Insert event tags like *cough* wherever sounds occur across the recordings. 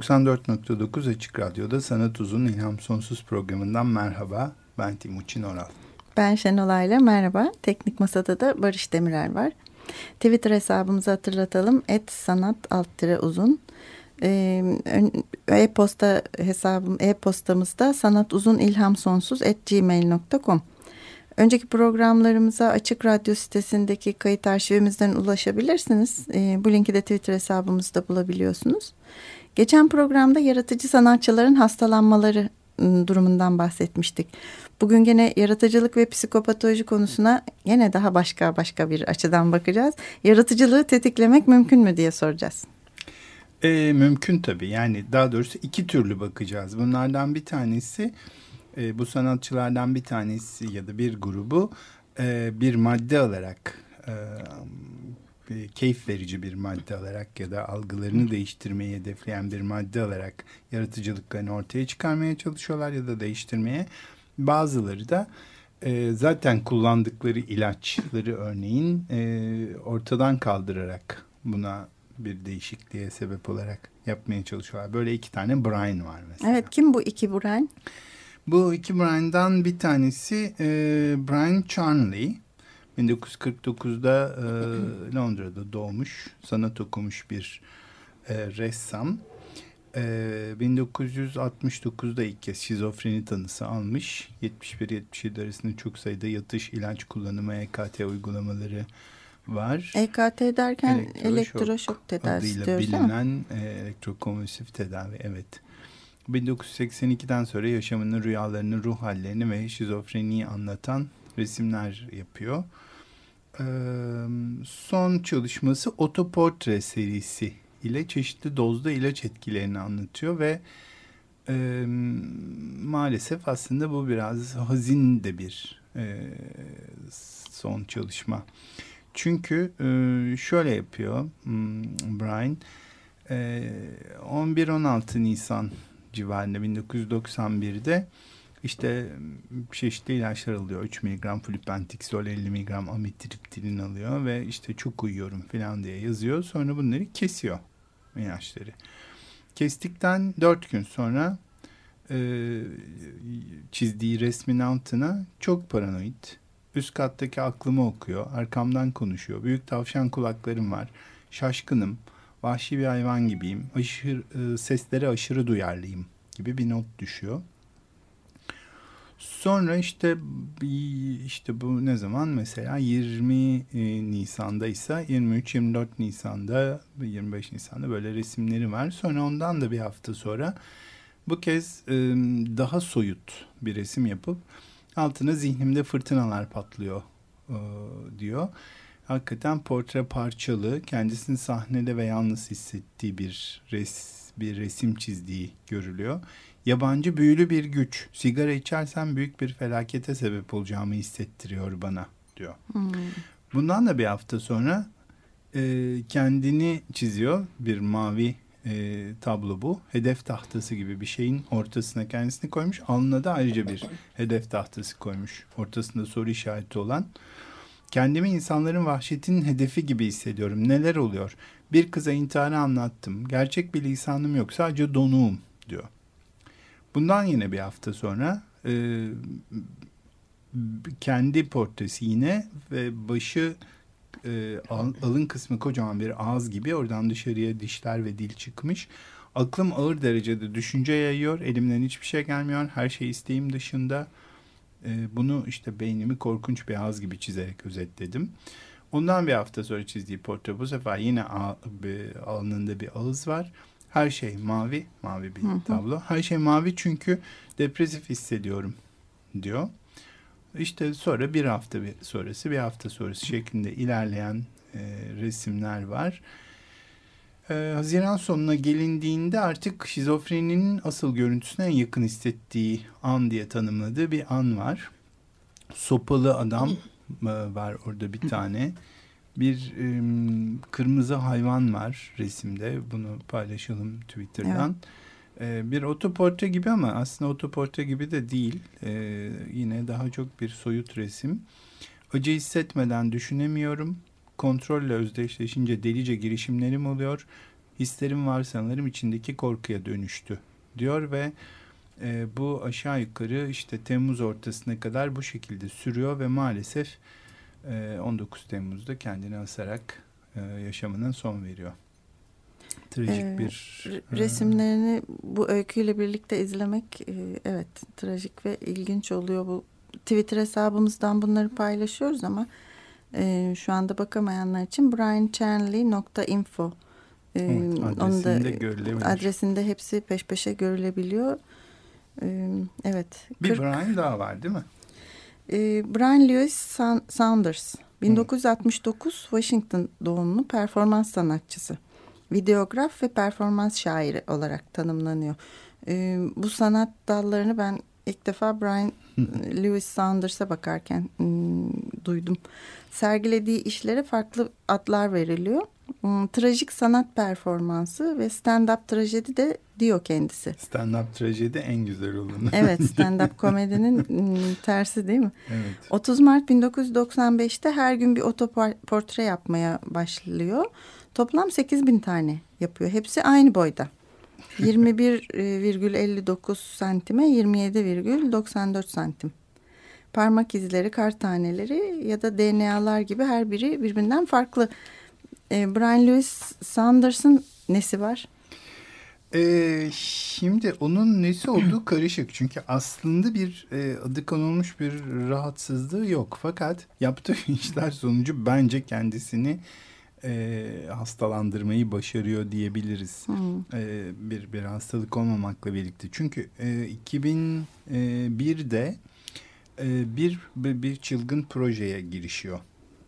94.9 Açık Radyo'da Sanat Uzun İlham Sonsuz programından merhaba. Ben Timuçin Oral. Ben Şenol Ayla merhaba. Teknik Masada da Barış Demirel var. Twitter hesabımızı hatırlatalım. Et sanat alt uzun. Ee, e-posta hesabım e-postamızda sanat uzun ilham sonsuz at gmail.com. Önceki programlarımıza Açık Radyo sitesindeki kayıt arşivimizden ulaşabilirsiniz. Ee, bu linki de Twitter hesabımızda bulabiliyorsunuz. Geçen programda yaratıcı sanatçıların hastalanmaları ıı, durumundan bahsetmiştik. Bugün gene yaratıcılık ve psikopatoloji konusuna yine daha başka başka bir açıdan bakacağız. Yaratıcılığı tetiklemek mümkün mü diye soracağız. E, mümkün tabii. Yani daha doğrusu iki türlü bakacağız. Bunlardan bir tanesi e, bu sanatçılardan bir tanesi ya da bir grubu e, bir madde alarak e, e, keyif verici bir madde alarak ya da algılarını değiştirmeyi hedefleyen bir madde alarak yaratıcılıklarını ortaya çıkarmaya çalışıyorlar ya da değiştirmeye. Bazıları da e, zaten kullandıkları ilaçları örneğin e, ortadan kaldırarak buna bir değişikliğe sebep olarak yapmaya çalışıyorlar. Böyle iki tane Brian var mesela. Evet kim bu iki Brian? Bu iki Brian'dan bir tanesi e, Brian Charnley. 1949'da e, Londra'da doğmuş, sanat okumuş bir e, ressam. E, 1969'da ilk kez şizofreni tanısı almış. 71-77 arasında çok sayıda yatış ilaç kullanımı EKT uygulamaları var. EKT derken elektroşok, elektroşok tedavisi diyoruz bilinen e, elektrokonvulsif tedavi evet. 1982'den sonra yaşamının rüyalarını, ruh hallerini ve şizofreniyi anlatan resimler yapıyor. Son çalışması Otoportre serisi ile çeşitli dozda ilaç etkilerini anlatıyor ve e, maalesef aslında bu biraz hazin de bir e, son çalışma. Çünkü e, şöyle yapıyor hmm, Brian. E, 11-16 Nisan civarında 1991'de işte çeşitli ilaçlar alıyor. 3 mg flupentixol, 50 mg amitriptilin alıyor ve işte çok uyuyorum falan diye yazıyor. Sonra bunları kesiyor ilaçları. Kestikten 4 gün sonra e, çizdiği resmin altına çok paranoid. Üst kattaki aklımı okuyor. Arkamdan konuşuyor. Büyük tavşan kulaklarım var. Şaşkınım. Vahşi bir hayvan gibiyim. Aşırı, e, seslere aşırı duyarlıyım gibi bir not düşüyor. Sonra işte işte bu ne zaman mesela 20 e, Nisan'da ise 23-24 Nisan'da 25 Nisan'da böyle resimleri var. Sonra ondan da bir hafta sonra bu kez e, daha soyut bir resim yapıp altına zihnimde fırtınalar patlıyor e, diyor. Hakikaten portre parçalı, kendisini sahnede ve yalnız hissettiği bir res, bir resim çizdiği görülüyor. Yabancı büyülü bir güç. Sigara içersem büyük bir felakete sebep olacağımı hissettiriyor bana diyor. Hmm. Bundan da bir hafta sonra e, kendini çiziyor. Bir mavi e, tablo bu. Hedef tahtası gibi bir şeyin ortasına kendisini koymuş. Alnına da ayrıca bir hedef tahtası koymuş. Ortasında soru işareti olan. Kendimi insanların vahşetinin hedefi gibi hissediyorum. Neler oluyor? Bir kıza intiharı anlattım. Gerçek bir lisanım yok. Sadece donuğum diyor. Bundan yine bir hafta sonra e, kendi portresi yine ve başı e, alın kısmı kocaman bir ağız gibi oradan dışarıya dişler ve dil çıkmış. Aklım ağır derecede düşünce yayıyor. Elimden hiçbir şey gelmiyor. Her şey isteğim dışında. E, bunu işte beynimi korkunç bir ağız gibi çizerek özetledim. Ondan bir hafta sonra çizdiği portre bu sefer yine alnında bir ağız var. Her şey mavi, mavi bir hı hı. tablo. Her şey mavi çünkü depresif hissediyorum diyor. İşte sonra bir hafta bir sonrası, bir hafta sonrası şeklinde ilerleyen resimler var. E, Haziran sonuna gelindiğinde artık şizofreninin asıl görüntüsüne en yakın hissettiği an diye tanımladığı bir an var. Sopalı adam e, var orada bir tane. Bir e, kırmızı hayvan var resimde. Bunu paylaşalım Twitter'dan. Evet. E, bir otoportre gibi ama aslında otoportre gibi de değil. E, yine daha çok bir soyut resim. Acı hissetmeden düşünemiyorum. Kontrolle özdeşleşince delice girişimlerim oluyor. Hislerim var sanırım içindeki korkuya dönüştü diyor ve e, bu aşağı yukarı işte Temmuz ortasına kadar bu şekilde sürüyor ve maalesef 19 Temmuz'da kendini asarak e, yaşamına son veriyor. Trajik ee, bir e, resimlerini bu öyküyle birlikte izlemek e, evet trajik ve ilginç oluyor bu Twitter hesabımızdan bunları paylaşıyoruz ama şu anda bakamayanlar için brianchanley.info evet, adresinde, da, adresinde hepsi peş peşe görülebiliyor. Evet. Bir 40, Brian daha var değil mi? E, Brian Lewis Saunders. 1969 Washington doğumlu performans sanatçısı. Videograf ve performans şairi olarak tanımlanıyor. E, bu sanat dallarını ben ilk defa Brian Lewis Saunders'a bakarken hmm, duydum. Sergilediği işlere farklı adlar veriliyor. Hmm, trajik sanat performansı ve stand-up trajedi de diyor kendisi. Stand-up trajedi en güzel olanı. Evet *laughs* stand-up komedinin hmm, tersi değil mi? Evet. 30 Mart 1995'te her gün bir otoportre yapmaya başlıyor. Toplam 8 bin tane yapıyor. Hepsi aynı boyda. 21,59 santime 27,94 santim. Parmak izleri, kar taneleri ya da DNA'lar gibi her biri birbirinden farklı. E, Brian Lewis Sanders'ın nesi var? Ee, şimdi onun nesi olduğu *clears throat* karışık. Çünkü aslında bir e, adı konulmuş bir rahatsızlığı yok. Fakat yaptığı *laughs* işler sonucu bence kendisini e, hastalandırmayı başarıyor diyebiliriz. Hmm. E, bir bir hastalık olmamakla birlikte. Çünkü e, 2001'de e, bir, bir bir çılgın projeye girişiyor.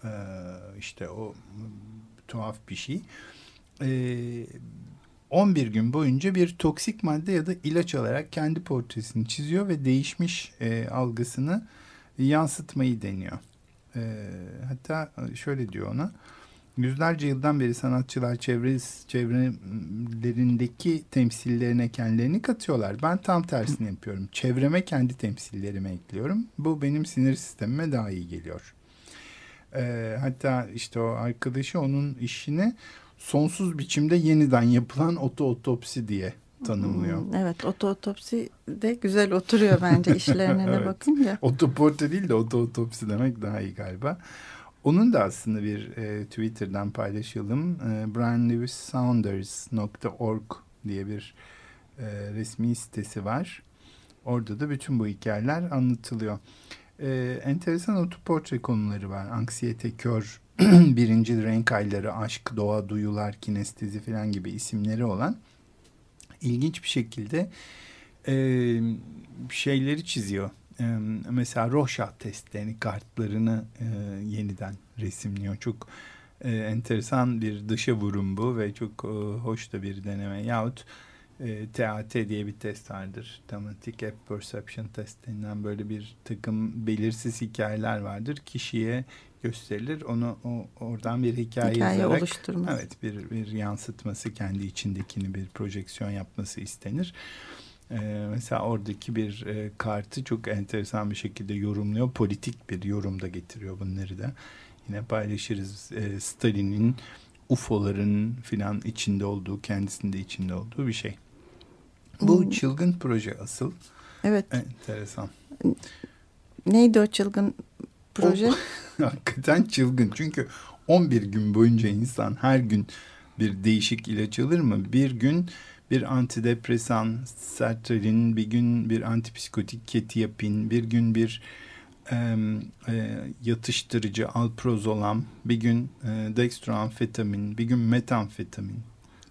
E, işte o tuhaf bir şey. E, 11 gün boyunca bir toksik madde ya da ilaç alarak kendi portresini çiziyor ve değişmiş e, algısını yansıtmayı deniyor. E, hatta şöyle diyor ona Yüzlerce yıldan beri sanatçılar çevre, çevrelerindeki temsillerine kendilerini katıyorlar. Ben tam tersini yapıyorum. Çevreme kendi temsillerimi ekliyorum. Bu benim sinir sistemime daha iyi geliyor. Ee, hatta işte o arkadaşı onun işini sonsuz biçimde yeniden yapılan oto otopsi diye tanımlıyor. Hmm, evet oto otopsi de güzel oturuyor bence işlerine *laughs* evet. bakınca. Otoporte değil de oto otopsi demek daha iyi galiba. Onun da aslında bir e, Twitter'dan paylaşalım. E, brianlewissaunders.org diye bir e, resmi sitesi var. Orada da bütün bu hikayeler anlatılıyor. E, enteresan otoportre konuları var. Anksiyete, kör, *clears throat* birinci renk ayları, aşk, doğa, duyular, kinestezi falan gibi isimleri olan ilginç bir şekilde e, şeyleri çiziyor e, mesela Rorschach testlerini, kartlarını e, yeniden resimliyor. Çok e, enteresan bir dışa vurum bu ve çok e, hoş da bir deneme. Yahut e, TAT diye bir test vardır. Thematic App Perception Test denilen böyle bir takım belirsiz hikayeler vardır. Kişiye gösterilir. Onu o, oradan bir hikaye, hikaye yazarak evet bir bir yansıtması kendi içindekini bir projeksiyon yapması istenir. Ee, mesela oradaki bir e, kartı çok enteresan bir şekilde yorumluyor. Politik bir yorum da getiriyor bunları da. Yine paylaşırız. E, Stalin'in UFO'ların filan içinde olduğu, kendisinde içinde olduğu bir şey. Bu hmm. çılgın proje asıl. Evet. Enteresan. Neydi o çılgın proje? O, *laughs* hakikaten çılgın. Çünkü 11 gün boyunca insan her gün bir değişik ilaç alır mı? Bir gün bir antidepresan sertralin, bir gün bir antipsikotik ketiapin, bir gün bir e, e, yatıştırıcı alprozolam, bir gün e, dextroamfetamin, bir gün metamfetamin.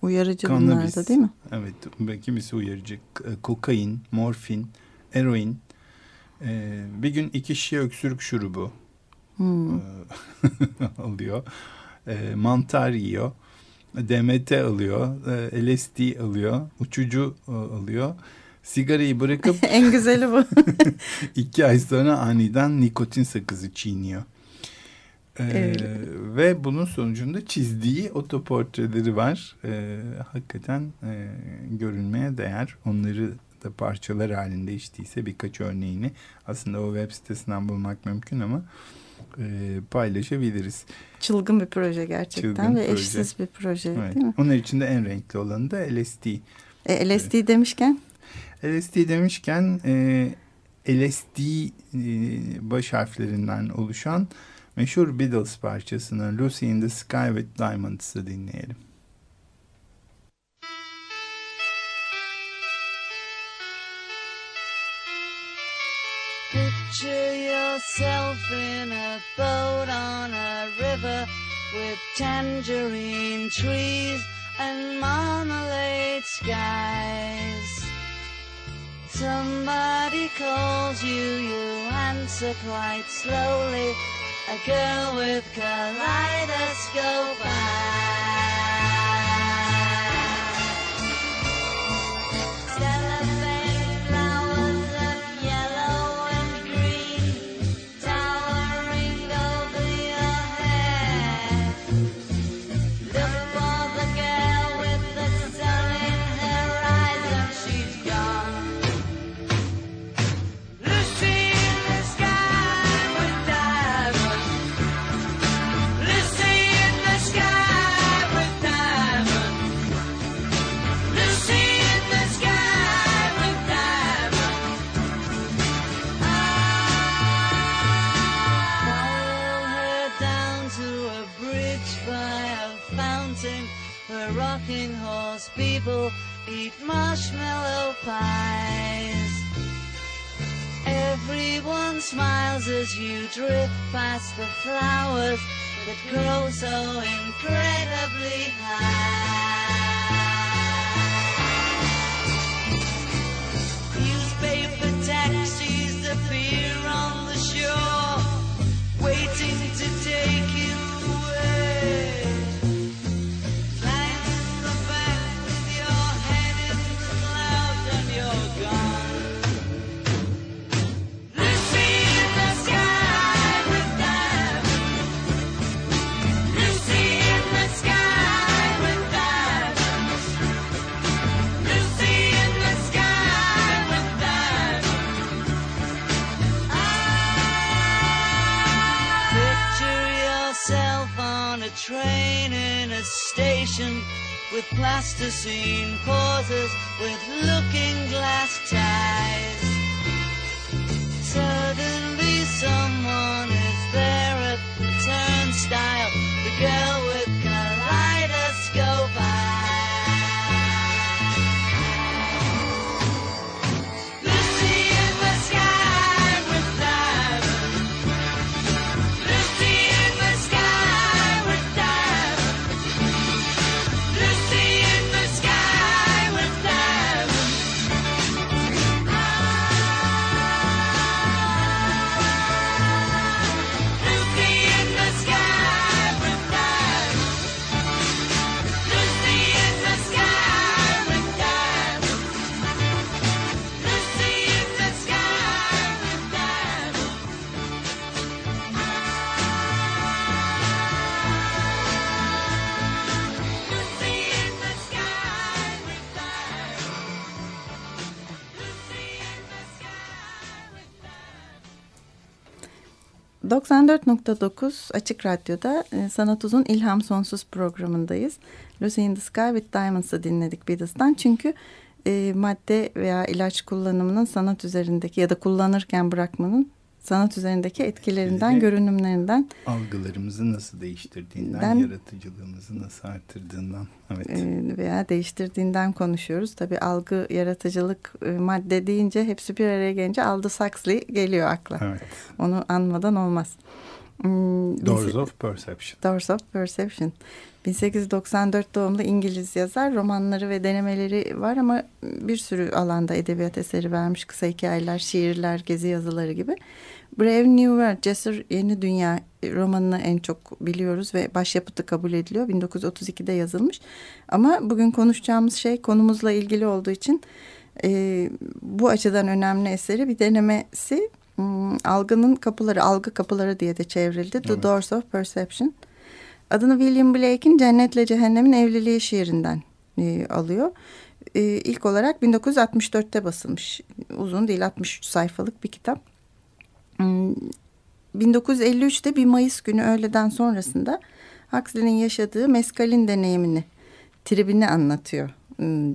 Uyarıcı bunlar da değil mi? Evet, kimisi uyarıcı. Kokain, morfin, eroin. E, bir gün iki şişe öksürük şurubu hmm. *laughs* alıyor. e, mantar yiyor. DMT alıyor, e, LSD alıyor, uçucu e, alıyor. Sigarayı bırakıp *laughs* en güzeli bu. *laughs* iki ay sonra aniden nikotin sakızı çiğniyor. Ee, ve bunun sonucunda çizdiği otoportreleri var. Ee, hakikaten e, görülmeye değer. Onları da parçalar halinde içtiyse birkaç örneğini aslında o web sitesinden bulmak mümkün ama e, paylaşabiliriz. Çılgın bir proje gerçekten Çılgın ve proje. eşsiz bir proje evet. değil mi? Onun içinde en renkli olanı da LSD. E, LSD evet. demişken? LSD demişken e, LSD e, baş harflerinden oluşan meşhur Beatles parçasını Lucy in the Sky with Diamonds'ı dinleyelim. Picture yourself in a boat on a river with tangerine trees and marmalade skies. Somebody calls you, you answer quite slowly a girl with kaleidoscope eyes. People eat marshmallow pies. Everyone smiles as you drift past the flowers that grow so incredibly high. With plasticine pauses with looking glass ties. Suddenly someone is there at the turnstile, the girl with kaleidoscope eyes. ...94.9 Açık Radyo'da e, Sanat Uzun İlham Sonsuz programındayız. Lucy in the Sky with Diamonds'ı dinledik Beatles'tan. Çünkü e, madde veya ilaç kullanımının sanat üzerindeki ya da kullanırken bırakmanın sanat üzerindeki etkilerinden, görünümlerinden. Algılarımızı nasıl değiştirdiğinden, den, yaratıcılığımızı nasıl arttırdığından. Evet. Veya değiştirdiğinden konuşuyoruz. Tabii algı, yaratıcılık, madde deyince hepsi bir araya gelince Aldous Huxley geliyor akla. Evet. Onu anmadan olmaz. Hmm, Doors of Perception. Doors of Perception. 1894 doğumlu İngiliz yazar. Romanları ve denemeleri var ama bir sürü alanda edebiyat eseri vermiş. Kısa hikayeler, şiirler, gezi yazıları gibi. Brave New World, Cesur Yeni Dünya romanını en çok biliyoruz ve başyapıtı kabul ediliyor. 1932'de yazılmış. Ama bugün konuşacağımız şey konumuzla ilgili olduğu için e, bu açıdan önemli eseri bir denemesi hmm, algının kapıları, algı kapıları diye de çevrildi. The Doors of Perception. Adını William Blake'in Cennetle Cehennem'in Evliliği şiirinden e, alıyor. E, ilk olarak 1964'te basılmış. Uzun değil 63 sayfalık bir kitap. 1953'te hmm, bir Mayıs günü öğleden sonrasında Huxley'nin yaşadığı meskalin deneyimini, tribini anlatıyor hmm,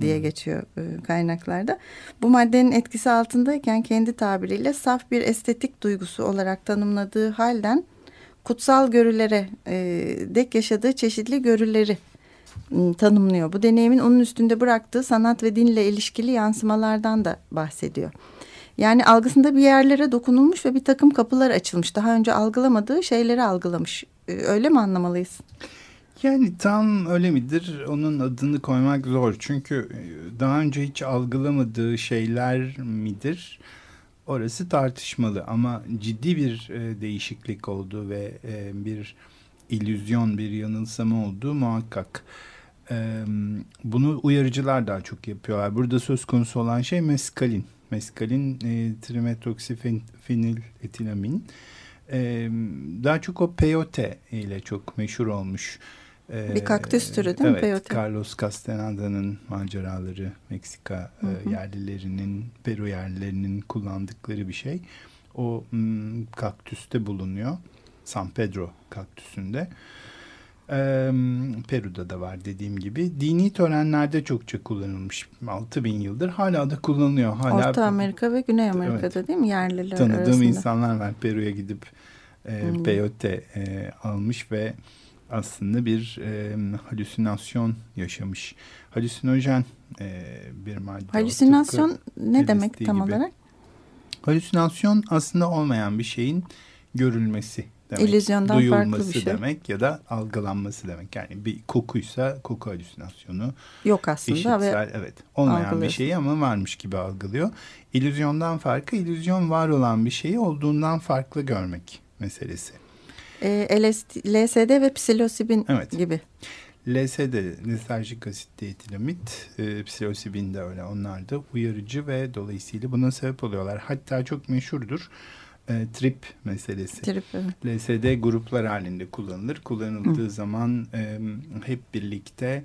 diye hmm. geçiyor e, kaynaklarda. Bu maddenin etkisi altındayken kendi tabiriyle saf bir estetik duygusu olarak tanımladığı halden kutsal görülere e, dek yaşadığı çeşitli görüleri tanımlıyor. Bu deneyimin onun üstünde bıraktığı sanat ve dinle ilişkili yansımalardan da bahsediyor. Yani algısında bir yerlere dokunulmuş ve bir takım kapılar açılmış. Daha önce algılamadığı şeyleri algılamış. Ee, öyle mi anlamalıyız? Yani tam öyle midir? Onun adını koymak zor. Çünkü e, daha önce hiç algılamadığı şeyler midir? Orası tartışmalı ama ciddi bir e, değişiklik oldu ve e, bir illüzyon, bir yanılsama olduğu muhakkak. bunu uyarıcılar daha çok yapıyorlar. Burada söz konusu olan şey meskalin meskalin trimetroksifenil etilamin. Daha çok o peyote ile çok meşhur olmuş. Bir kaktüs türü değil evet, mi peyote? Carlos Castaneda'nın maceraları Meksika hı hı. E, yerlilerinin, Peru yerlilerinin kullandıkları bir şey. O m, kaktüste bulunuyor. San Pedro kaktüsünde. Ee, Peru'da da var dediğim gibi. Dini törenlerde çokça kullanılmış. 6000 yıldır hala da kullanılıyor. Hala, Orta Amerika ve Güney Amerika'da evet, değil mi yerliler tanıdığım arasında? insanlar var Peru'ya gidip e, hmm. peyote e, almış ve aslında bir e, halüsinasyon yaşamış. Halüsinojen e, bir madde. Halüsinasyon ne demek tam gibi. olarak? Halüsinasyon aslında olmayan bir şeyin görülmesi demek. İllüzyondan duyulması farklı bir şey. demek ya da algılanması demek. Yani bir kokuysa koku halüsinasyonu. Yok aslında. İşitsel, evet. Olmayan bir şeyi ama varmış gibi algılıyor. İllüzyondan farkı illüzyon var olan bir şeyi olduğundan farklı görmek meselesi. E, LSD, LSD ve psilosibin evet. gibi. LSD, liserjik asit dietilamit, e, psilosibin de öyle. Onlar da uyarıcı ve dolayısıyla buna sebep oluyorlar. Hatta çok meşhurdur e, trip meselesi. Trip, evet. LSD gruplar halinde kullanılır. Kullanıldığı Hı. zaman e, hep birlikte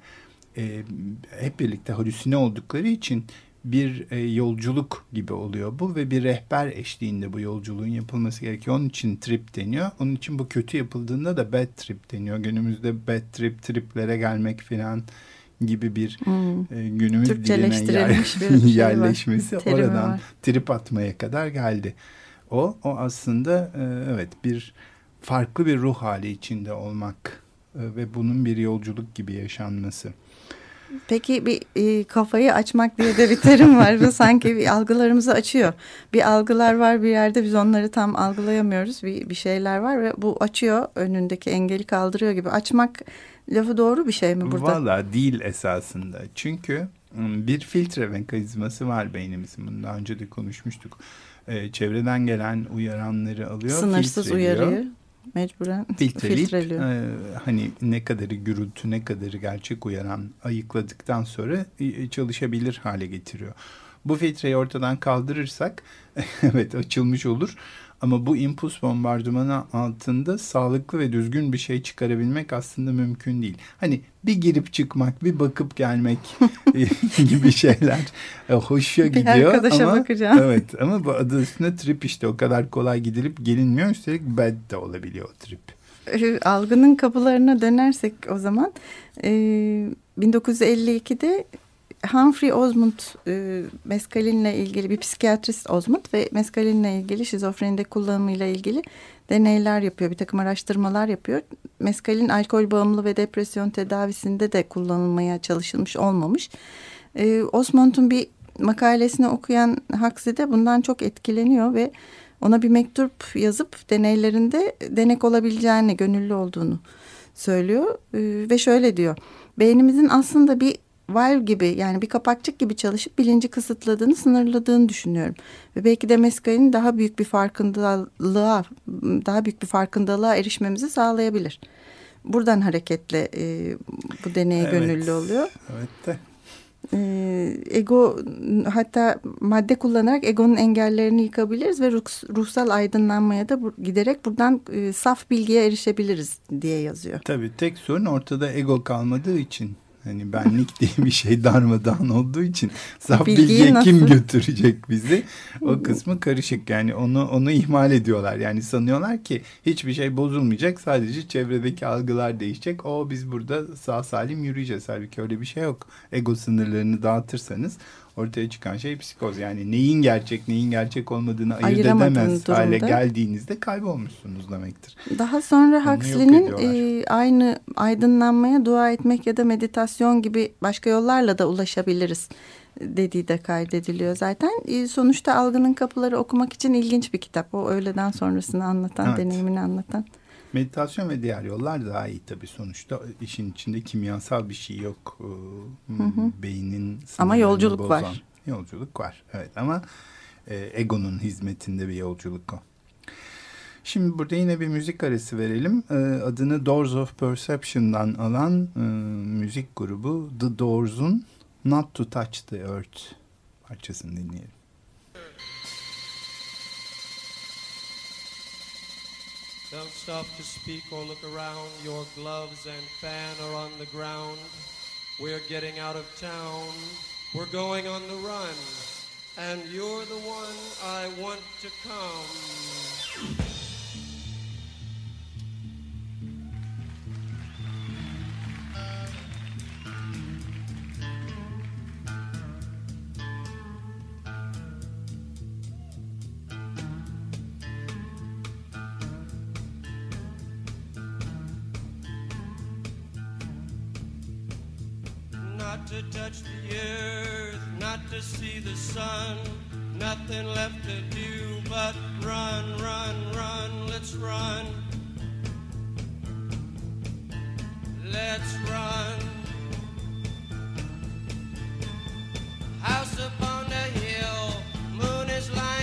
e, hep birlikte halüsine oldukları için bir e, yolculuk gibi oluyor bu ve bir rehber eşliğinde bu yolculuğun yapılması gerekiyor. Onun için trip deniyor. Onun için bu kötü yapıldığında da bad trip deniyor. Günümüzde bad trip, triplere gelmek filan gibi bir hmm. e, günümüz diline yer, bir şey *laughs* yerleşmesi oradan var. trip atmaya kadar geldi o. O aslında e, evet bir farklı bir ruh hali içinde olmak e, ve bunun bir yolculuk gibi yaşanması. Peki bir e, kafayı açmak diye de bir terim var. Bu sanki bir algılarımızı açıyor. Bir algılar var bir yerde biz onları tam algılayamıyoruz. Bir, bir şeyler var ve bu açıyor önündeki engeli kaldırıyor gibi. Açmak lafı doğru bir şey mi burada? Valla değil esasında. Çünkü bir filtre mekanizması var beynimizin. Bunu daha önce de konuşmuştuk e, çevreden gelen uyaranları alıyor. Sınırsız uyarıyı mecburen *laughs* filtreliyor. E, hani ne kadarı gürültü ne kadarı gerçek uyaran ayıkladıktan sonra e, çalışabilir hale getiriyor. Bu filtreyi ortadan kaldırırsak *laughs* evet açılmış olur ama bu impuls bombardımanı altında sağlıklı ve düzgün bir şey çıkarabilmek aslında mümkün değil. Hani bir girip çıkmak, bir bakıp gelmek *laughs* gibi şeyler e, hoşa gidiyor. Bir arkadaşa ama, bakacağım. Evet ama bu adı üstünde trip işte o kadar kolay gidilip gelinmiyor. Üstelik bad de olabiliyor o trip. Algının kapılarına dönersek o zaman 1952'de Humphrey Osmond e, meskalinle ilgili bir psikiyatrist Osmond ve meskalinle ilgili şizofrenide kullanımıyla ilgili deneyler yapıyor. Bir takım araştırmalar yapıyor. Meskalin alkol bağımlı ve depresyon tedavisinde de kullanılmaya çalışılmış olmamış. E, Osmond'un bir makalesini okuyan Huxley de bundan çok etkileniyor ve ona bir mektup yazıp deneylerinde denek olabileceğini, gönüllü olduğunu söylüyor. E, ve şöyle diyor. Beynimizin aslında bir valve gibi yani bir kapakçık gibi çalışıp bilinci kısıtladığını, sınırladığını düşünüyorum. Ve belki de Mescal'in daha büyük bir farkındalığa, daha büyük bir farkındalığa erişmemizi sağlayabilir. Buradan hareketle e, bu deneye evet. gönüllü oluyor. Evet de. Ee, ego hatta madde kullanarak egonun engellerini yıkabiliriz ve ruh, ruhsal aydınlanmaya da bu, giderek buradan e, saf bilgiye erişebiliriz diye yazıyor. Tabii tek sorun ortada ego kalmadığı için Hani benlik *laughs* diye bir şey darmadağın olduğu için saf Bilgiyi bilgiye nasıl? kim götürecek bizi? O kısmı karışık. Yani onu onu ihmal ediyorlar. Yani sanıyorlar ki hiçbir şey bozulmayacak. Sadece çevredeki algılar değişecek. O biz burada sağ salim yürüyeceğiz. Halbuki öyle bir şey yok. Ego sınırlarını dağıtırsanız ortaya çıkan şey psikoz. Yani neyin gerçek neyin gerçek olmadığını ayırt edemez durumda. hale geldiğinizde kaybolmuşsunuz demektir. Daha sonra Huxley'nin e, aynı aydınlanmaya dua etmek ya da meditasyon gibi başka yollarla da ulaşabiliriz dediği de kaydediliyor zaten. E, sonuçta Algının Kapıları okumak için ilginç bir kitap. O öğleden sonrasını anlatan, evet. deneyimini anlatan. Meditasyon ve diğer yollar daha iyi tabii sonuçta işin içinde kimyasal bir şey yok. Ee, hı hı. Beynin ama yolculuk bozan. var. Yolculuk var evet ama e, egonun hizmetinde bir yolculuk o. Şimdi burada yine bir müzik arası verelim. E, adını Doors of Perception'dan alan e, müzik grubu The Doors'un Not to Touch the Earth parçasını dinleyelim. Don't stop to speak or look around. Your gloves and fan are on the ground. We're getting out of town. We're going on the run. And you're the one I want to come. To touch the earth, not to see the sun. Nothing left to do but run, run, run, let's run. Let's run. House upon the hill, moon is lying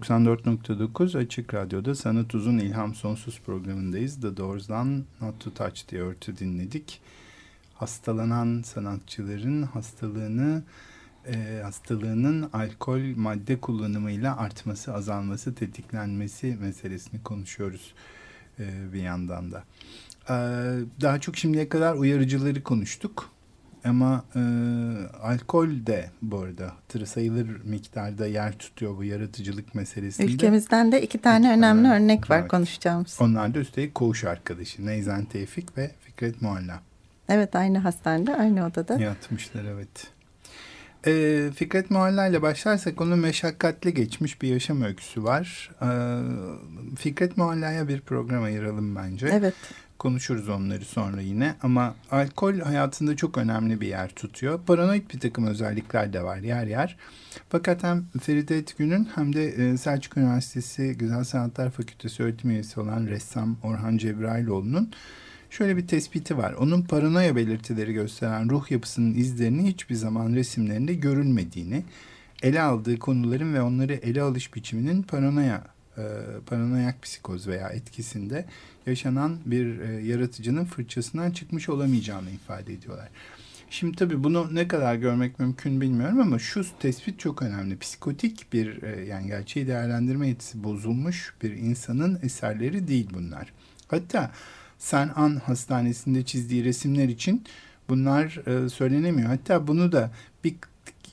94.9 Açık Radyo'da Sanat Uzun İlham Sonsuz programındayız. The Doors'dan Not to Touch the Earth'ü dinledik. Hastalanan sanatçıların hastalığını e, hastalığının alkol madde kullanımıyla artması, azalması, tetiklenmesi meselesini konuşuyoruz e, bir yandan da. E, daha çok şimdiye kadar uyarıcıları konuştuk. Ama e, alkol de bu arada tır sayılır miktarda yer tutuyor bu yaratıcılık meselesinde. Ülkemizden de iki tane iki önemli tane, örnek var evet. konuşacağımız. Onlar da üstelik koğuş arkadaşı Neyzen Tevfik ve Fikret Mualla. Evet aynı hastanede aynı odada. Yatmışlar evet. E, Fikret Mualla ile başlarsak onun meşakkatli geçmiş bir yaşam öyküsü var. E, Fikret Mualla'ya bir program ayıralım bence. Evet. Konuşuruz onları sonra yine ama alkol hayatında çok önemli bir yer tutuyor. Paranoid bir takım özellikler de var yer yer. Fakat hem Feride Etgün'ün hem de e, Selçuk Üniversitesi Güzel Sanatlar Fakültesi öğretim üyesi olan ressam Orhan Cebrailoğlu'nun şöyle bir tespiti var. Onun paranoya belirtileri gösteren ruh yapısının izlerini hiçbir zaman resimlerinde görülmediğini, ele aldığı konuların ve onları ele alış biçiminin paranoya e, paranoyak psikoz veya etkisinde yaşanan bir e, yaratıcının fırçasından çıkmış olamayacağını ifade ediyorlar. Şimdi tabii bunu ne kadar görmek mümkün bilmiyorum ama şu tespit çok önemli. Psikotik bir e, yani gerçeği değerlendirme yetisi bozulmuş bir insanın eserleri değil bunlar. Hatta San An Hastanesi'nde çizdiği resimler için bunlar e, söylenemiyor. Hatta bunu da bir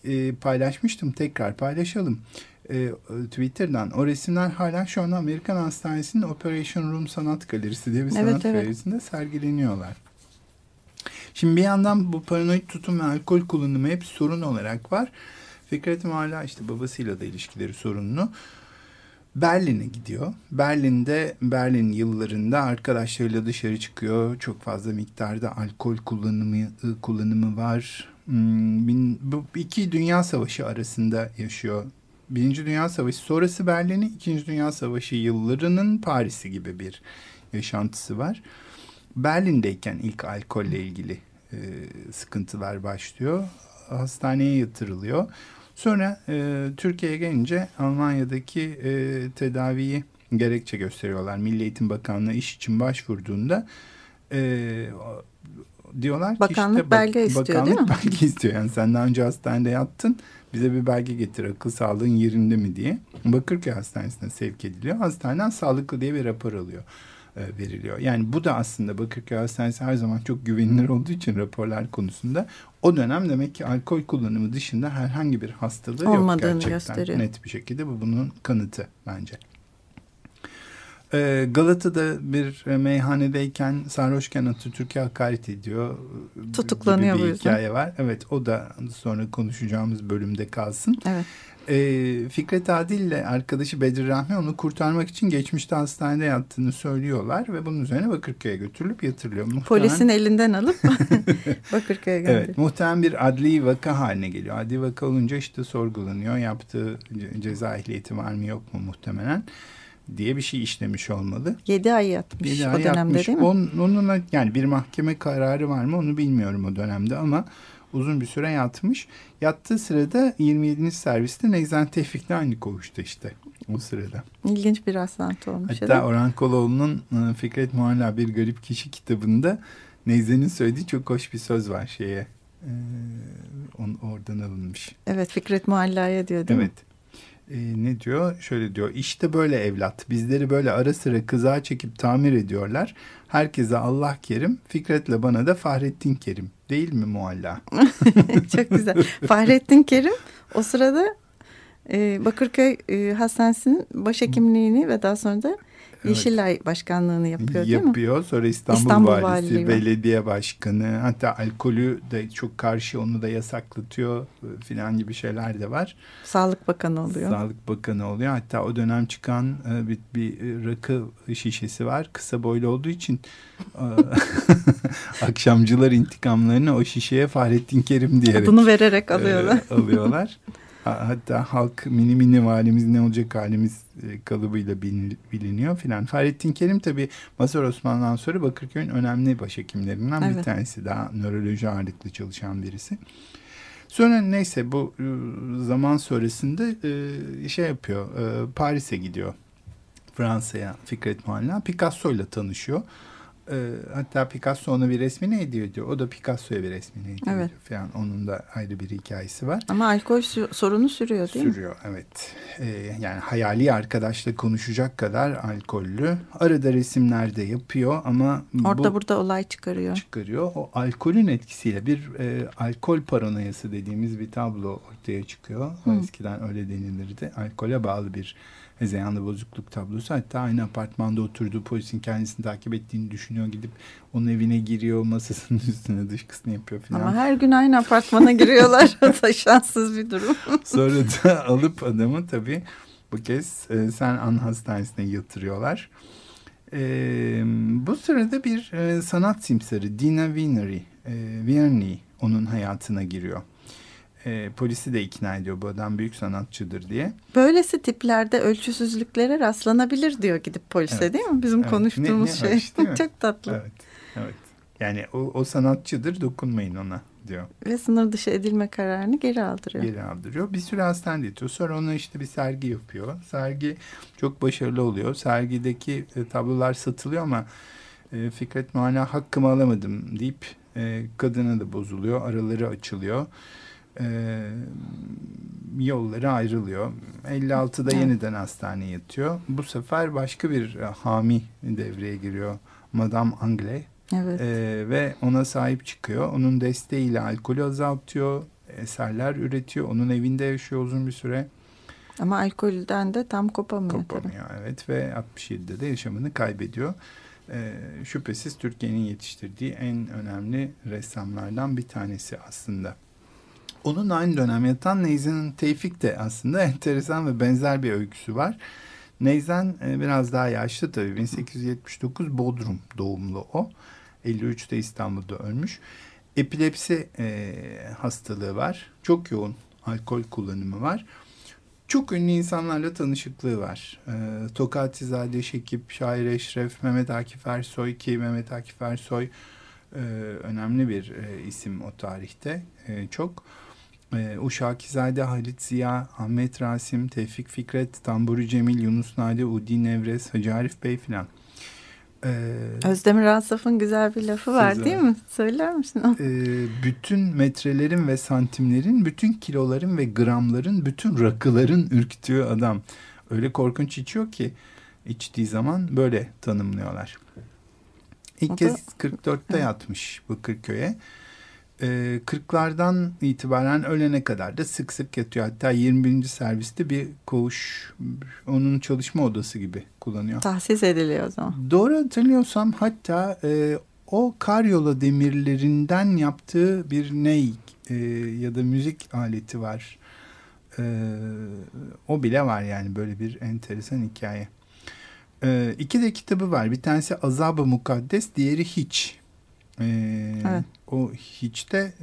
e, paylaşmıştım tekrar paylaşalım. E, Twitter'dan o resimler hala şu anda Amerikan Hastanesi'nin Operation Room Sanat Galerisi diye bir sanat evet, evet. galerisinde sergileniyorlar. Şimdi bir yandan bu paranoid tutum ve alkol kullanımı hep sorun olarak var. Fikret hala işte babasıyla da ilişkileri sorunlu. Berlin'e gidiyor. Berlin'de Berlin yıllarında arkadaşlarıyla dışarı çıkıyor. Çok fazla miktarda alkol kullanımı kullanımı var. Hmm, bu iki dünya savaşı arasında yaşıyor. Birinci Dünya Savaşı sonrası Berlin'i, İkinci Dünya Savaşı yıllarının Paris'i gibi bir yaşantısı var. Berlin'deyken ilk alkolle ilgili e, sıkıntılar başlıyor. Hastaneye yatırılıyor. Sonra e, Türkiye'ye gelince Almanya'daki e, tedaviyi gerekçe gösteriyorlar. Milli Eğitim Bakanlığı iş için başvurduğunda e, diyorlar ki bakanlık işte belge bak, istiyor bakanlık değil mi? belge istiyor. Yani sen daha önce hastanede yattın bize bir belge getir akıl sağlığın yerinde mi diye. Bakırköy Hastanesi'ne sevk ediliyor. Hastaneden sağlıklı diye bir rapor alıyor e, veriliyor. Yani bu da aslında Bakırköy Hastanesi her zaman çok güvenilir olduğu için raporlar konusunda o dönem demek ki alkol kullanımı dışında herhangi bir hastalığı Olmadığını yok gerçekten. Gösteriyor. Net bir şekilde bu bunun kanıtı bence. Ee, Galata'da bir meyhanedeyken sarhoşken Atatürk'e hakaret ediyor. Tutuklanıyor gibi bir hikaye var. Evet o da sonra konuşacağımız bölümde kalsın. Evet. Ee, Fikret Adil ile arkadaşı Bedir Rahmi onu kurtarmak için geçmişte hastanede yattığını söylüyorlar ve bunun üzerine Bakırköy'e götürülüp yatırılıyor. Muhtemelen... Polisin elinden alıp *laughs* Bakırköy'e gönderiyor. Evet muhtemelen bir adli vaka haline geliyor. Adli vaka olunca işte sorgulanıyor. Yaptığı ceza ehliyeti var mı yok mu muhtemelen diye bir şey işlemiş olmalı. Yedi ay yatmış 7 ay o dönemde yatmış. değil mi? On, onunla yani bir mahkeme kararı var mı onu bilmiyorum o dönemde ama uzun bir süre yatmış. Yattığı sırada 27. serviste Neyzen Tevfik'le aynı koğuşta işte o sırada. İlginç bir rastlantı olmuş. Hatta Orhan Koloğlu'nun e, Fikret Muhalla Bir Garip Kişi kitabında Neyzen'in söylediği çok hoş bir söz var şeye. Ee, on, oradan alınmış. Evet Fikret Muhalla'ya diyor değil evet. mi? E, ne diyor? Şöyle diyor. İşte böyle evlat. Bizleri böyle ara sıra kızağa çekip tamir ediyorlar. Herkese Allah kerim. Fikret'le bana da Fahrettin Kerim. Değil mi mualla? *laughs* Çok güzel. Fahrettin Kerim o sırada e, Bakırköy e, Hastanesi'nin başhekimliğini ve daha sonra da Yeşilay Başkanlığını yapıyor değil mi? Yapıyor. Sonra İstanbul, İstanbul Valisi, Valiliği belediye başkanı. Hatta alkolü de çok karşı onu da yasaklatıyor filan gibi şeyler de var. Sağlık Bakanı oluyor. Sağlık Bakanı oluyor. Hatta o dönem çıkan e, bir, bir rakı şişesi var. Kısa boylu olduğu için e, *laughs* akşamcılar intikamlarını o şişeye Fahrettin Kerim diyerek Bunu vererek alıyorlar. E, alıyorlar. *laughs* Hatta halk mini mini valimiz ne olacak halimiz e, kalıbıyla biliniyor filan. Fahrettin Kerim tabi Mazhar Osman'dan sonra Bakırköy'ün önemli başhekimlerinden evet. bir tanesi. Daha nöroloji ağırlıklı çalışan birisi. Sonra neyse bu e, zaman sonrasında e, şey yapıyor. Paris'e gidiyor. Fransa'ya Fikret Mualla. Picasso ile tanışıyor. E, hatta Picasso ona bir resmini hediye ediyor. O da Picasso'ya bir resmini hediye Evet. ediyor falan. Onun da ayrı bir hikayesi var. Ama alkol sü- sorunu sürüyor değil mi? Sürüyor evet. Ee, yani hayali arkadaşla konuşacak kadar alkollü. Arada resimler de yapıyor ama Orada bu burada olay çıkarıyor. çıkarıyor. O alkolün etkisiyle bir e, alkol paranoyası dediğimiz bir tablo ortaya çıkıyor. Hı. Eskiden öyle denilirdi. Alkole bağlı bir hezeyanlı bozukluk tablosu. Hatta aynı apartmanda oturduğu polisin kendisini takip ettiğini düşünüyor. Gidip onun evine giriyor. Masasının *laughs* üstüne dışkısını yapıyor falan. Ama her gün aynı apartmana giriyorlar. *laughs* Şanssız bir durum. *laughs* Sonra da alıp adamı tabii bu kez e, Sen An Hastanesi'ne yatırıyorlar. E, bu sırada bir e, sanat simsarı Dina Vinery, e, Vierney onun hayatına giriyor. E, polisi de ikna ediyor bu adam büyük sanatçıdır diye. Böylesi tiplerde ölçüsüzlüklere rastlanabilir diyor gidip polise Evet. değil mi? Bizim Evet. konuştuğumuz Ne- ne şey. hoş değil mi? *laughs* Çok tatlı. Evet, evet. Yani o, o sanatçıdır dokunmayın ona diyor. Ve sınır dışı edilme kararını geri aldırıyor. geri aldırıyor. Bir süre hastanede yatıyor. Sonra ona işte bir sergi yapıyor. Sergi çok başarılı oluyor. Sergideki e, tablolar satılıyor ama e, Fikret Muhala hakkımı alamadım deyip e, kadına da bozuluyor. Araları açılıyor. E, yolları ayrılıyor. 56'da Evet. yeniden hastaneye yatıyor. Bu sefer başka bir e, hami devreye giriyor. Madame Anglais. Evet. Ee, ve ona sahip çıkıyor. Onun desteğiyle alkolü azaltıyor. Eserler üretiyor. Onun evinde yaşıyor uzun bir süre. Ama alkolden de tam kopamıyor. tabii. Kopamıyor evet ve 67'de de yaşamını kaybediyor. Ee, şüphesiz Türkiye'nin yetiştirdiği en önemli ressamlardan bir tanesi aslında. Onun aynı dönem yatan Neyzen Tevfik de aslında enteresan ve benzer bir öyküsü var. Neyzen e, biraz daha yaşlı tabii. 1879 Bodrum doğumlu o. 53'te İstanbul'da ölmüş. Epilepsi e, hastalığı var. Çok yoğun alkol kullanımı var. Çok ünlü insanlarla tanışıklığı var. E, Tokatizade Şekip, Şair Eşref, Mehmet Akif Ersoy ki Mehmet Akif Ersoy e, önemli bir e, isim o tarihte. E, çok. E, Uşakizade, Halit Ziya, Ahmet Rasim, Tevfik Fikret, Tamburi Cemil, Yunus Nade, Udi Nevres, Hacı Arif Bey filan. E, Özdemir Asaf'ın güzel bir lafı var Güzel. değil mi? Söyler misin? onu? e, bütün metrelerin ve santimlerin, bütün kiloların ve gramların, bütün rakıların ürktüğü adam. Öyle korkunç içiyor ki içtiği zaman böyle tanımlıyorlar. İlk O da- kez 44'te yatmış bu Kırköy'e. Ee, 40'lardan itibaren ölene kadar da sık sık yatıyor. Hatta 21. serviste bir koğuş onun çalışma odası gibi kullanıyor. Tahsis ediliyor o zaman. Doğru hatırlıyorsam hatta e, o karyola demirlerinden yaptığı bir ney e, ya da müzik aleti var. E, o bile var yani böyle bir enteresan hikaye. E, iki de kitabı var. Bir tanesi Azab-ı Mukaddes, diğeri Hiç. E, Evet. O Hiç'te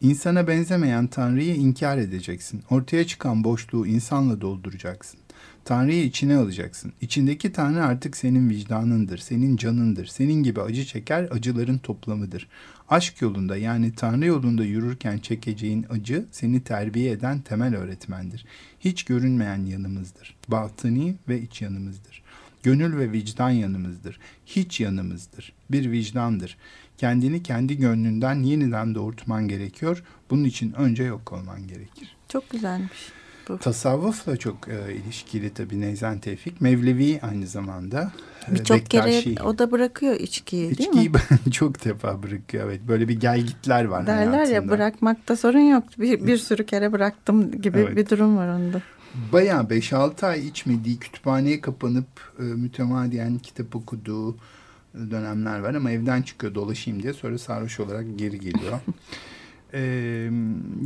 insana benzemeyen Tanrı'yı inkar edeceksin. Ortaya çıkan boşluğu insanla dolduracaksın. Tanrı'yı içine alacaksın. İçindeki Tanrı artık senin vicdanındır, senin canındır. Senin gibi acı çeker, acıların toplamıdır. Aşk yolunda yani Tanrı yolunda yürürken çekeceğin acı seni terbiye eden temel öğretmendir. Hiç görünmeyen yanımızdır. Batıni ve iç yanımızdır. Gönül ve vicdan yanımızdır. Hiç yanımızdır. Bir vicdandır. Kendini kendi gönlünden yeniden doğurtman gerekiyor. Bunun için önce yok olman gerekir. Çok güzelmiş. Tasavvufla çok e, ilişkili tabii Neyzen Tevfik. Mevlevi aynı zamanda. E, Birçok kere o da bırakıyor içkiyi değil İçkiyi mi? *laughs* çok defa bırakıyor. Evet böyle bir gelgitler var Derler hayatında. ya bırakmakta sorun yok. Bir, bir sürü kere bıraktım gibi Evet. bir durum var onda. Bayağı 5-6 ay içmediği, kütüphaneye kapanıp e, mütemadiyen kitap okuduğu dönemler var ama evden çıkıyor dolaşayım diye sonra sarhoş olarak geri geliyor. *laughs* e,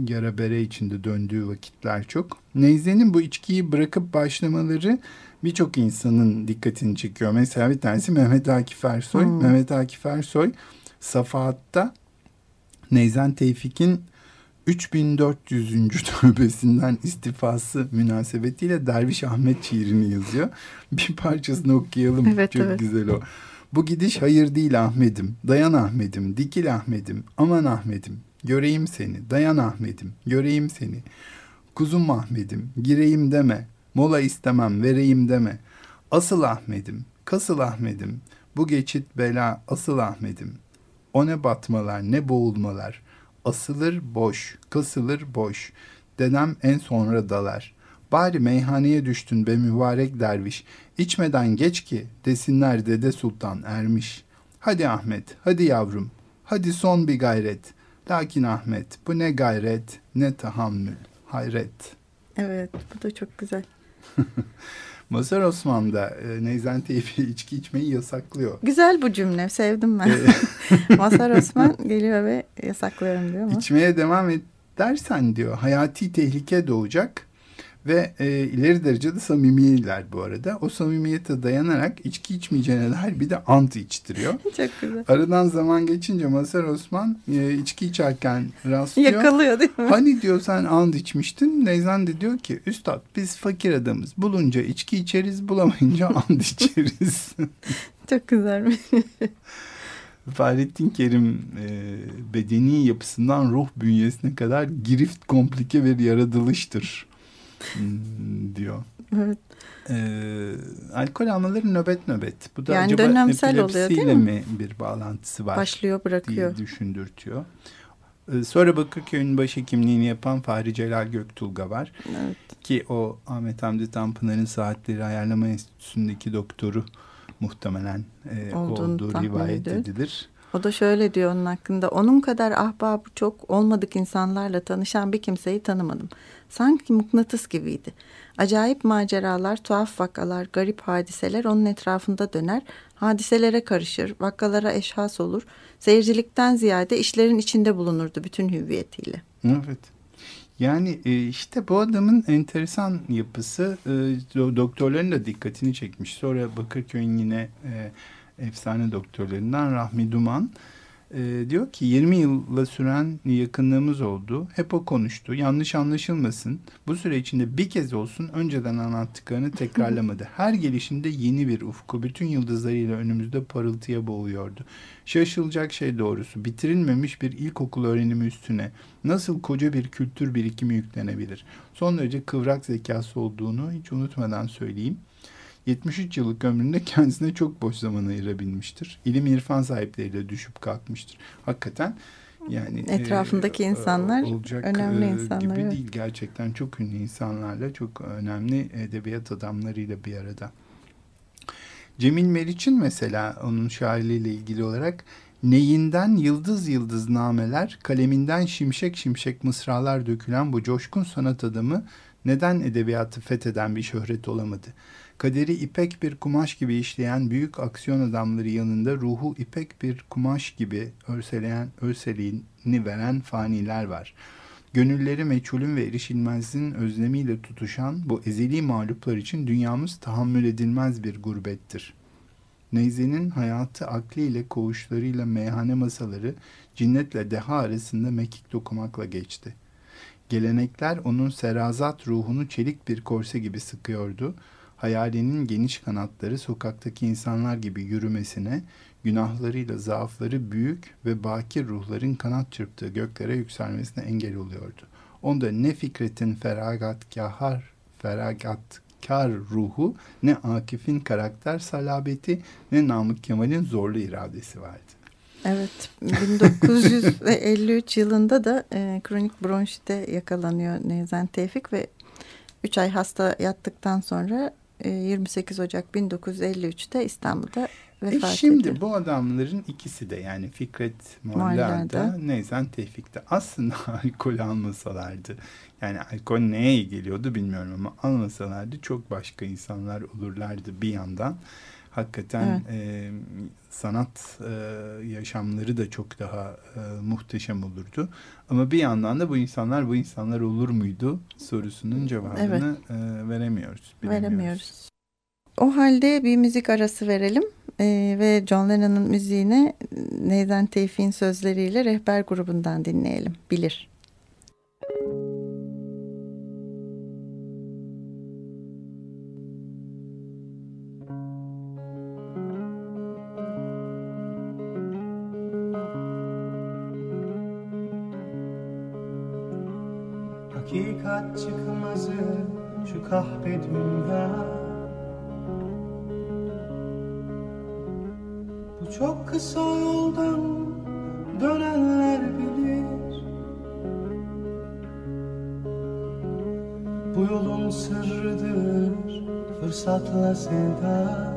yara bere içinde döndüğü vakitler çok. Neyze'nin bu içkiyi bırakıp başlamaları birçok insanın dikkatini çekiyor. Mesela bir tanesi Mehmet Akif Ersoy. Hmm. Mehmet Akif Ersoy Safahat'ta Neyzen Tevfik'in 3400. *laughs* tövbesinden istifası münasebetiyle Derviş Ahmet şiirini yazıyor. Bir parçasını okuyalım. Evet, Çok evet. güzel o. Bu gidiş hayır değil Ahmet'im. Dayan Ahmet'im. Dikil Ahmet'im. Aman Ahmet'im. göreyim seni. Dayan Ahmet'im, göreyim seni. Kuzum Ahmet'im, gireyim deme. Mola istemem, vereyim deme. Asıl Ahmet'im, kasıl Ahmet'im. Bu geçit bela, asıl Ahmet'im. O ne batmalar, ne boğulmalar. Asılır boş, kasılır boş. Dedem en sonra dalar. Bari meyhaneye düştün be mübarek derviş. İçmeden geç ki desinler dede sultan ermiş. Hadi Ahmet, hadi yavrum. Hadi son bir gayret. Lakin Ahmet bu ne gayret ne tahammül. Hayret. Evet bu da çok güzel. *laughs* Mazhar Osman da e, Neyzen Teyfi içki içmeyi yasaklıyor. Güzel bu cümle sevdim ben. *laughs* Mazhar *laughs* Osman geliyor ve yasaklıyorum diyor mu? İçmeye devam edersen diyor hayati tehlike doğacak ve e, ileri derecede samimiler bu arada. O samimiyete dayanarak içki içmeyeceğine dair bir de ant içtiriyor. *laughs* Çok güzel. Aradan zaman geçince Mazhar Osman e, içki içerken rastlıyor. Yakalıyor değil mi? Hani diyor sen ant içmiştin. Neyzen de diyor ki üstad biz fakir adamız. Bulunca içki içeriz bulamayınca *laughs* ant içeriz. *laughs* Çok güzelmiş. Fahrettin Kerim e, bedeni yapısından ruh bünyesine kadar girift komplike bir yaratılıştır diyor. Evet. Ee, alkol almaları nöbet nöbet. Bu da Yani acaba dönemsel oluyor, değil mi? mi bir bağlantısı var Başlıyor diye bırakıyor. düşündürtüyor. Ee, sonra Bakırköy'ün başhekimliğini yapan Fahri Celal Göktulga var. Evet. Ki o Ahmet Hamdi Tanpınar'ın Saatleri Ayarlama Enstitüsü'ndeki doktoru muhtemelen e, olduğu rivayet edilir. O da şöyle diyor onun hakkında. Onun kadar ahbabı çok olmadık insanlarla tanışan bir kimseyi tanımadım. Sanki mıknatıs gibiydi. Acayip maceralar, tuhaf vakalar, garip hadiseler onun etrafında döner. Hadiselere karışır, vakalara eşhas olur. Seyircilikten ziyade işlerin içinde bulunurdu bütün hüviyetiyle. Evet. Yani e, işte bu adamın enteresan yapısı e, do- doktorların da dikkatini çekmiş. Sonra Bakırköy'ün yine e, efsane doktorlarından Rahmi Duman e, diyor ki 20 yılla süren yakınlığımız oldu. Hep o konuştu. Yanlış anlaşılmasın. Bu süre içinde bir kez olsun önceden anlattıklarını tekrarlamadı. *laughs* Her gelişinde yeni bir ufku. Bütün yıldızlarıyla önümüzde parıltıya boğuyordu. Şaşılacak şey doğrusu. Bitirilmemiş bir ilkokul öğrenimi üstüne nasıl koca bir kültür birikimi yüklenebilir? Son derece kıvrak zekası olduğunu hiç unutmadan söyleyeyim. 73 yıllık ömründe kendisine çok boş zaman ayırabilmiştir. İlim irfan sahipleriyle düşüp kalkmıştır. Hakikaten yani Etrafındaki insanlar olacak önemli e, insanlar, gibi evet. değil. Gerçekten çok ünlü insanlarla, çok önemli edebiyat adamlarıyla bir arada. Cemil Meriç'in mesela onun şairliğiyle ilgili olarak neyinden yıldız yıldız nameler, kaleminden şimşek şimşek mısralar dökülen bu coşkun sanat adamı neden edebiyatı fetheden bir şöhret olamadı? Kaderi ipek bir kumaş gibi işleyen büyük aksiyon adamları yanında ruhu ipek bir kumaş gibi örseleyen, örseliğini veren faniler var. Gönülleri meçhulün ve erişilmezin özlemiyle tutuşan bu ezeli mağluplar için dünyamız tahammül edilmez bir gurbettir. Neyze'nin hayatı akliyle koğuşlarıyla meyhane masaları cinnetle deha arasında mekik dokumakla geçti. Gelenekler onun serazat ruhunu çelik bir korse gibi sıkıyordu. Hayalinin geniş kanatları sokaktaki insanlar gibi yürümesine, günahlarıyla zaafları büyük ve bakir ruhların kanat çırptığı göklere yükselmesine engel oluyordu. Onda ne Fikret'in feragatkar, feragatkar ruhu, ne Akif'in karakter salabeti, ne Namık Kemal'in zorlu iradesi vardı. Evet 1953 yılında da e, kronik bronşite yakalanıyor Nezen Tevfik ve 3 ay hasta yattıktan sonra 28 Ocak 1953'te İstanbul'da E vefat şimdi ediyor. bu adamların ikisi de yani Fikret Molla'da. Neyzen Tevfik'te aslında *laughs* alkol almasalardı yani alkol neye geliyordu bilmiyorum ama almasalardı çok başka insanlar olurlardı bir yandan. Hakikaten e, sanat e, yaşamları da çok daha e, muhteşem olurdu. Ama bir yandan da bu insanlar bu insanlar olur muydu sorusunun cevabını e, veremiyoruz. Veremiyoruz. O halde bir müzik arası verelim e, ve John Lennon'ın müziğini Nezen Tevfik'in sözleriyle rehber grubundan dinleyelim. Bilir. Hakikat çıkmazı şu kahpe dünya. Bu çok kısa yoldan dönenler bilir. Bu yolun sırrıdır fırsatla sevda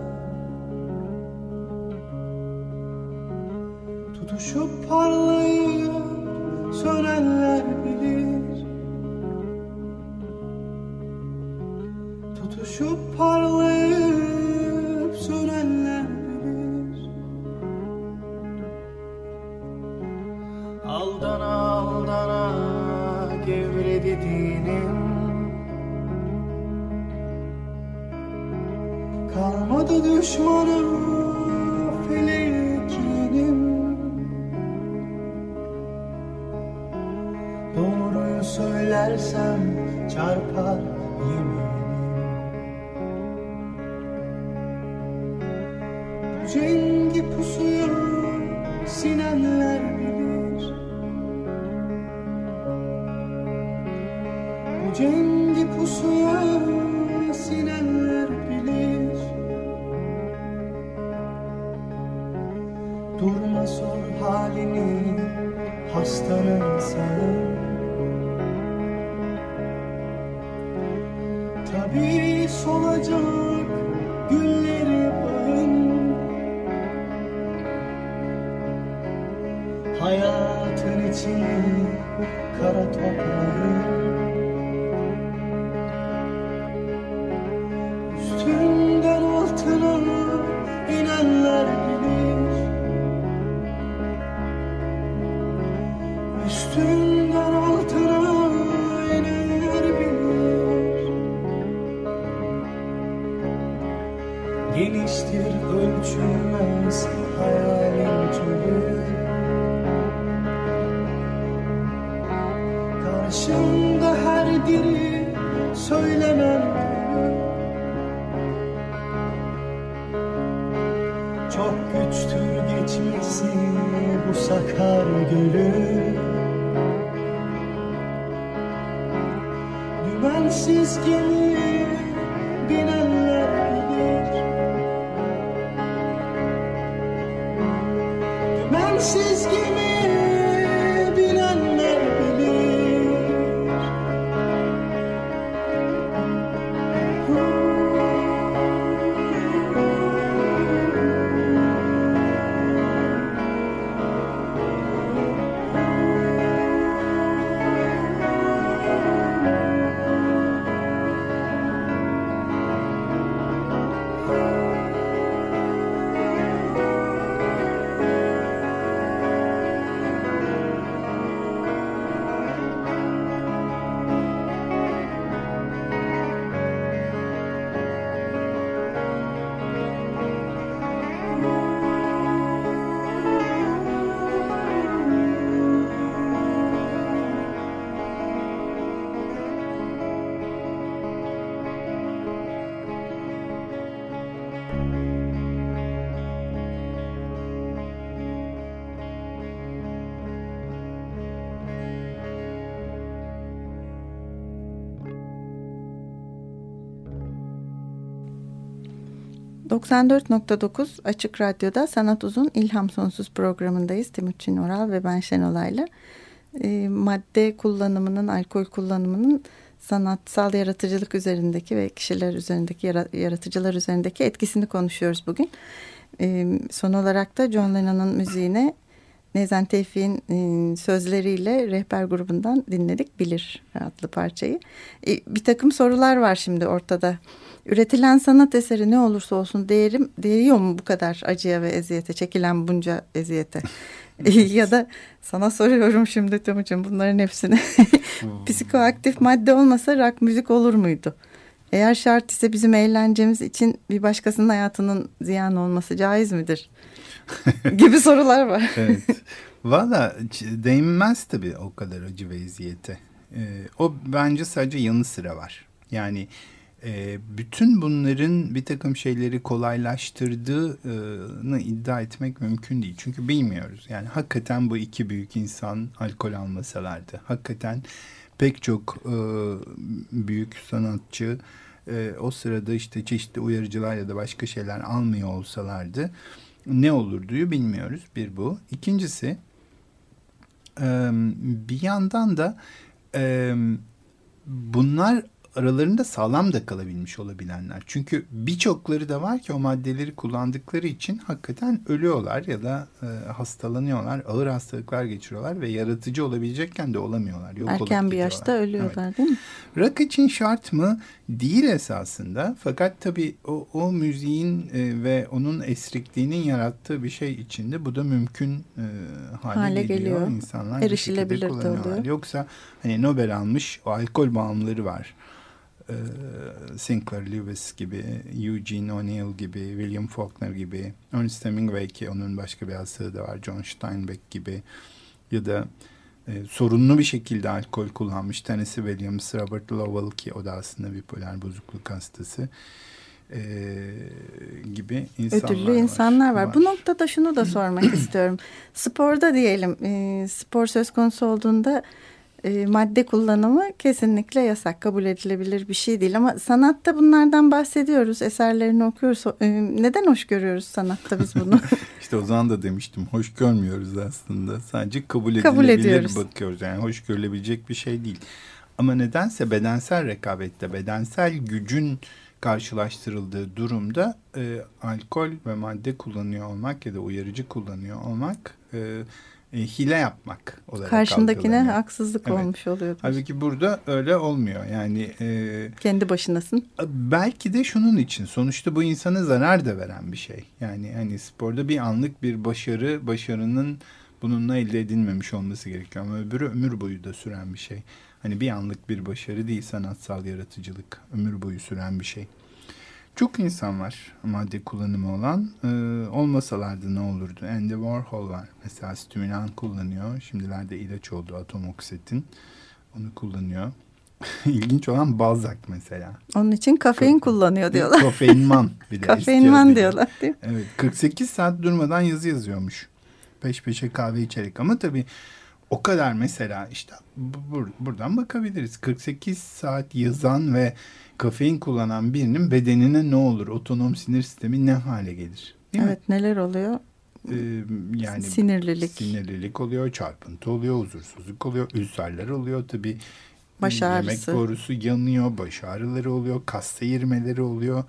Tutuşup parlayıp sönenler ...94.9 Açık Radyo'da Sanat Uzun İlham Sonsuz programındayız. Timuçin Oral ve ben Şenolay'la. E, madde kullanımının, alkol kullanımının sanatsal yaratıcılık üzerindeki ve kişiler üzerindeki, yaratıcılar üzerindeki etkisini konuşuyoruz bugün. E, son olarak da John Lennon'ın müziğine Nezen Tevfik'in e, sözleriyle rehber grubundan dinledik Bilir adlı parçayı. E, bir takım sorular var şimdi ortada. Üretilen sanat eseri ne olursa olsun değerim değiyor mu bu kadar acıya ve eziyete, çekilen bunca eziyete? *laughs* ya da sana soruyorum şimdi Timuçin bunların hepsini. *laughs* *laughs* Psikoaktif madde olmasa rock müzik olur muydu? Eğer şart ise bizim eğlencemiz için bir başkasının hayatının ziyan olması caiz midir? gibi sorular var. evet. Valla değinmez tabii o kadar acı ve eziyete. Ee, o bence sadece yanı sıra var. Yani e, bütün bunların bir takım şeyleri kolaylaştırdığını iddia etmek mümkün değil. Çünkü bilmiyoruz. Yani hakikaten bu iki büyük insan alkol almasalardı. Hakikaten pek çok e, büyük sanatçı e, o sırada işte çeşitli uyarıcılar ya da başka şeyler almıyor olsalardı ne olurduyu bilmiyoruz. Bir bu. İkincisi bir yandan da bunlar aralarında sağlam da kalabilmiş olabilenler. Çünkü birçokları da var ki o maddeleri kullandıkları için hakikaten ölüyorlar ya da e, hastalanıyorlar, ağır hastalıklar geçiriyorlar ve yaratıcı olabilecekken de olamıyorlar. Yok Erken bir yaşta ölüyorlar Evet. değil mi? Rock için şart mı? Değil esasında. Fakat tabii o, o müziğin e, ve onun esrikliğinin yarattığı bir şey içinde bu da mümkün e, hale, Hale geliyor. geliyor. İnsanlar Erişilebilir de oluyor. Yoksa hani Nobel almış o alkol bağımlıları var. E, Sinclair Lewis gibi, Eugene O'Neill gibi, William Faulkner gibi, Ernest Hemingway ki onun başka bir hastalığı da var, John Steinbeck gibi ya da e, sorunlu bir şekilde alkol kullanmış. Tennessee Williams, Robert Lowell ki o da aslında bipolar bozukluk hastası e, gibi insanlar Ödüllü insanlar var. var. Bu noktada şunu da sormak *clears throat* istiyorum. Sporda diyelim e, spor söz konusu olduğunda e, madde kullanımı kesinlikle yasak kabul edilebilir bir şey değil. Ama sanatta bunlardan bahsediyoruz. Eserlerini okuyoruz. E, neden hoş görüyoruz sanatta biz bunu? *laughs* İşte o zaman da demiştim. Hoş görmüyoruz aslında. Sadece kabul Kabul edilebilir ediyoruz. bakıyoruz. Yani hoş görülebilecek bir şey değil. Ama nedense bedensel rekabette, bedensel gücün karşılaştırıldığı durumda e, alkol ve madde kullanıyor olmak ya da uyarıcı kullanıyor olmak e, e, hile yapmak olarak Karşındakine algılanıyor. haksızlık Evet. olmuş oluyor. Halbuki burada öyle olmuyor. Yani e, Kendi başınasın. belki de şunun için sonuçta bu insana zarar da veren bir şey. Yani hani sporda bir anlık bir başarı, başarının bununla elde edilmemiş olması gerekiyor. Ama öbürü ömür boyu da süren bir şey. Hani bir anlık bir başarı değil sanatsal yaratıcılık. Ömür boyu süren bir şey. Çok insan var madde kullanımı olan. Ee, olmasalardı ne olurdu? Andy Warhol var. Mesela stimülan kullanıyor. Şimdilerde ilaç oldu atom oksitin. Onu kullanıyor. *laughs* İlginç olan Balzac mesela. Onun için kafein kullanıyor diyorlar. Kafeinman *laughs* eski Kafeinman diyorlar değil mi? Evet 48 saat durmadan yazı yazıyormuş. Peş peşe kahve içerek ama tabii o kadar mesela işte bu- bur- buradan bakabiliriz. 48 saat yazan ve kafein kullanan birinin bedenine ne olur? Otonom sinir sistemi ne hale gelir? Değil mi? Evet neler oluyor? Ee, yani Sinirlilik. sinirlilik oluyor, çarpıntı oluyor, huzursuzluk oluyor, ülserler oluyor tabii. Baş Yemek ağrısı. borusu yanıyor, baş ağrıları oluyor, kas seyirmeleri oluyor.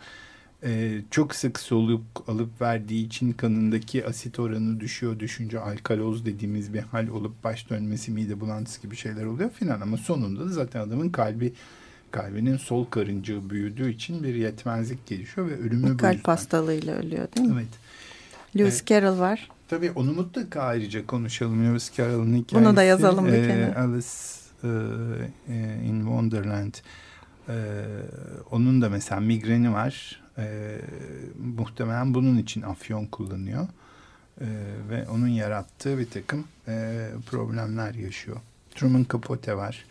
Ee, çok sık soluk alıp verdiği için kanındaki asit oranı düşüyor. Düşünce alkaloz dediğimiz bir hal olup baş dönmesi, mide bulantısı gibi şeyler oluyor filan. Ama sonunda da zaten adamın kalbi kalbinin sol karıncığı büyüdüğü için bir yetmezlik gelişiyor ve ölümü bu Kalp hastalığıyla ölüyor değil mi? Evet. Lewis Evet. Carroll var. Tabii onu mutlaka ayrıca konuşalım. Lewis Carroll'ın hikayesi. Bunu da yazalım bir Ee, kenara. Alice e, e, in Wonderland. Ee, onun da mesela migreni var. Ee, muhtemelen bunun için afyon kullanıyor. Ee, ve onun yarattığı bir takım e, problemler yaşıyor. Truman Capote var.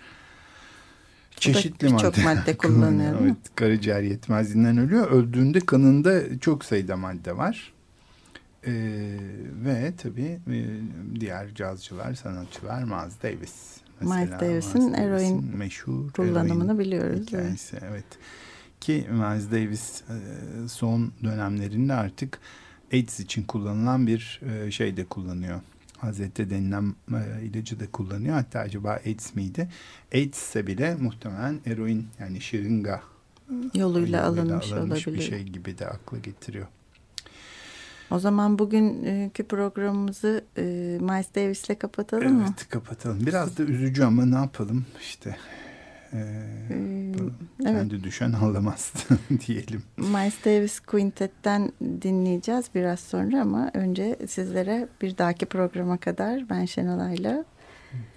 Çeşitli madde kullanıyor, değil mi? Evet, karaciğer yetmezliğinden ölüyor. Öldüğünde kanında çok sayıda madde var. Ee, ve tabii e, diğer cazcılar, sanatçılar Miles Davis. Miles Davis'in eroin meşhur kullanımını eroin biliyoruz, evet. Hikayesi, evet. Ki Miles Davis e, son dönemlerinde artık AIDS için kullanılan bir e, şey de kullanıyor. Hazreti denilen e, ilacı da kullanıyor. Hatta acaba AIDS miydi? AIDS ise bile muhtemelen eroin yani şırınga Yoluyla alınmış, alınmış olabilir. bir şey gibi de akla getiriyor. O zaman bugünkü programımızı e, Miles Davis'le kapatalım mı? Evet kapatalım. Biraz da üzücü ama ne yapalım işte. E, Ee, evet. kendi düşen ağlamaz *laughs* diyelim. Miles Davis Quintet'ten dinleyeceğiz biraz sonra ama önce sizlere bir dahaki programa kadar ben Şenol Ayla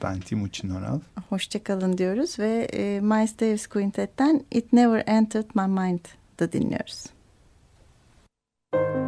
Ben Timuçin Oral. hoşçakalın diyoruz ve e, Miles Davis Quintet'ten It Never Entered My Mind'da dinliyoruz. It